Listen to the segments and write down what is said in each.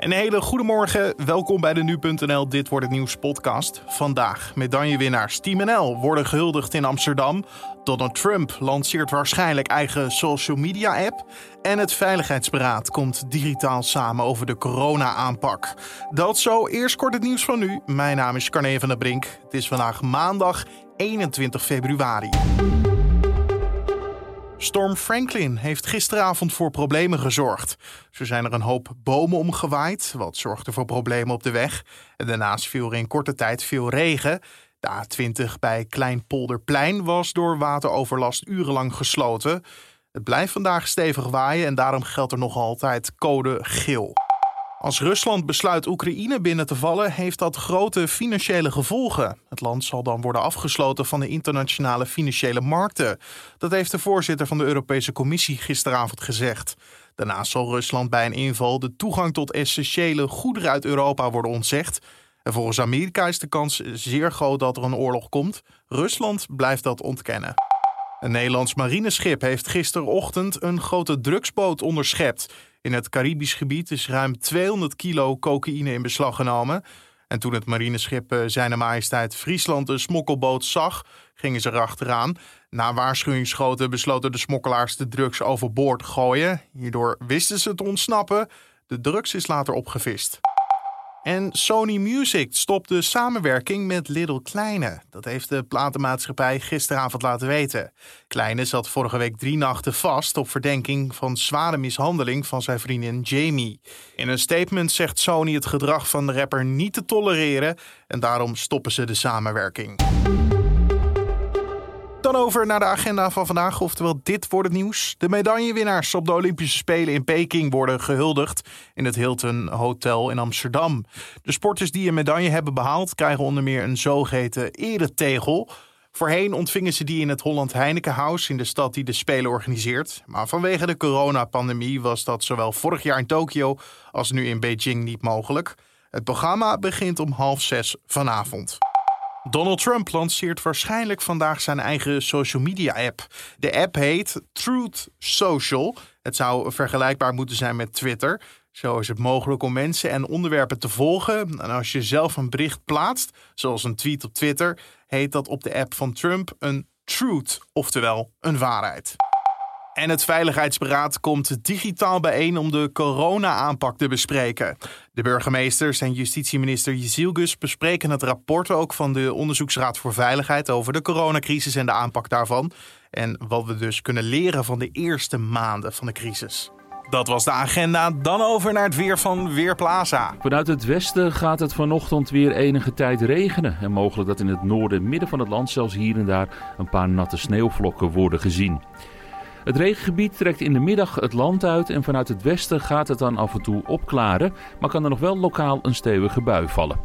Een hele goede morgen. Welkom bij de Nu.nl Dit wordt het nieuws podcast. Vandaag medaillewinnaars Team NL worden gehuldigd in Amsterdam. Donald Trump lanceert waarschijnlijk eigen social media app. En het Veiligheidsberaad komt digitaal samen over de corona-aanpak. Dat zo. Eerst kort het nieuws van nu. Mijn naam is Carne van der Brink. Het is vandaag maandag 21 februari. Storm Franklin heeft gisteravond voor problemen gezorgd. Zo zijn er een hoop bomen omgewaaid, wat zorgde voor problemen op de weg. En daarnaast viel er in korte tijd veel regen. De A20 bij Kleinpolderplein was door wateroverlast urenlang gesloten. Het blijft vandaag stevig waaien en daarom geldt er nog altijd code geel. Als Rusland besluit Oekraïne binnen te vallen, heeft dat grote financiële gevolgen. Het land zal dan worden afgesloten van de internationale financiële markten. Dat heeft de voorzitter van de Europese Commissie gisteravond gezegd. Daarnaast zal Rusland bij een inval de toegang tot essentiële goederen uit Europa worden ontzegd. En volgens Amerika is de kans zeer groot dat er een oorlog komt. Rusland blijft dat ontkennen. Een Nederlands marineschip heeft gisterochtend een grote drugsboot onderschept. In het Caribisch gebied is ruim 200 kilo cocaïne in beslag genomen. En toen het marineschip eh, Zijne Majesteit Friesland de smokkelboot zag, gingen ze erachteraan. Na waarschuwingsschoten besloten de smokkelaars de drugs overboord te gooien. Hierdoor wisten ze te ontsnappen. De drugs is later opgevist. En Sony Music stopt de samenwerking met Little Kleine. Dat heeft de platenmaatschappij gisteravond laten weten. Kleine zat vorige week drie nachten vast op verdenking van zware mishandeling van zijn vriendin Jamie. In een statement zegt Sony het gedrag van de rapper niet te tolereren en daarom stoppen ze de samenwerking. Dan over naar de agenda van vandaag, oftewel dit wordt het nieuws. De medaillewinnaars op de Olympische Spelen in Peking worden gehuldigd in het Hilton Hotel in Amsterdam. De sporters die een medaille hebben behaald krijgen onder meer een zogeheten eretegel. Voorheen ontvingen ze die in het Holland Heineken House in de stad die de Spelen organiseert. Maar vanwege de coronapandemie was dat zowel vorig jaar in Tokio als nu in Beijing niet mogelijk. Het programma begint om half zes vanavond. Donald Trump lanceert waarschijnlijk vandaag zijn eigen social media app. De app heet Truth Social. Het zou vergelijkbaar moeten zijn met Twitter. Zo is het mogelijk om mensen en onderwerpen te volgen. En als je zelf een bericht plaatst, zoals een tweet op Twitter, heet dat op de app van Trump een truth, oftewel een waarheid. En het Veiligheidsberaad komt digitaal bijeen om de corona-aanpak te bespreken. De burgemeesters en justitieminister Jezilgus bespreken het rapport ook van de Onderzoeksraad voor Veiligheid over de coronacrisis en de aanpak daarvan. En wat we dus kunnen leren van de eerste maanden van de crisis. Dat was de agenda. Dan over naar het weer van Weerplaza. Vanuit het westen gaat het vanochtend weer enige tijd regenen. En mogelijk dat in het noorden en midden van het land zelfs hier en daar een paar natte sneeuwvlokken worden gezien. Het regengebied trekt in de middag het land uit en vanuit het westen gaat het dan af en toe opklaren, maar kan er nog wel lokaal een stevige bui vallen.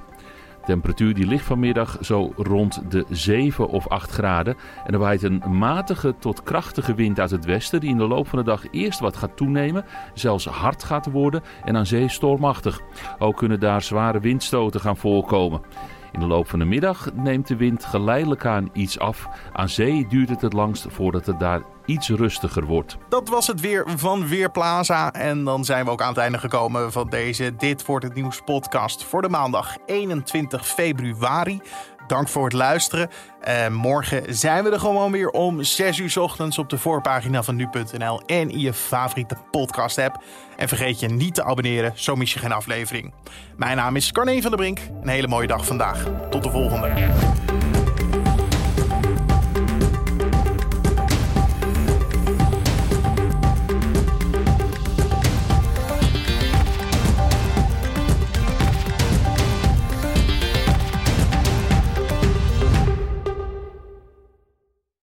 Temperatuur die ligt vanmiddag zo rond de 7 of 8 graden. En er waait een matige tot krachtige wind uit het westen, die in de loop van de dag eerst wat gaat toenemen, zelfs hard gaat worden en aan zee stormachtig. Ook kunnen daar zware windstoten gaan voorkomen. In de loop van de middag neemt de wind geleidelijk aan iets af. Aan zee duurt het het langst voordat het daar iets rustiger wordt. Dat was het weer van Weerplaza. En dan zijn we ook aan het einde gekomen van deze Dit wordt het nieuws podcast voor de maandag 21 februari. Dank voor het luisteren. Morgen zijn we er gewoon weer om 6 uur ochtends op de voorpagina van nu.nl en in je favoriete podcast app. En vergeet je niet te abonneren, zo mis je geen aflevering. Mijn naam is Carne van der Brink. Een hele mooie dag vandaag. Tot de volgende.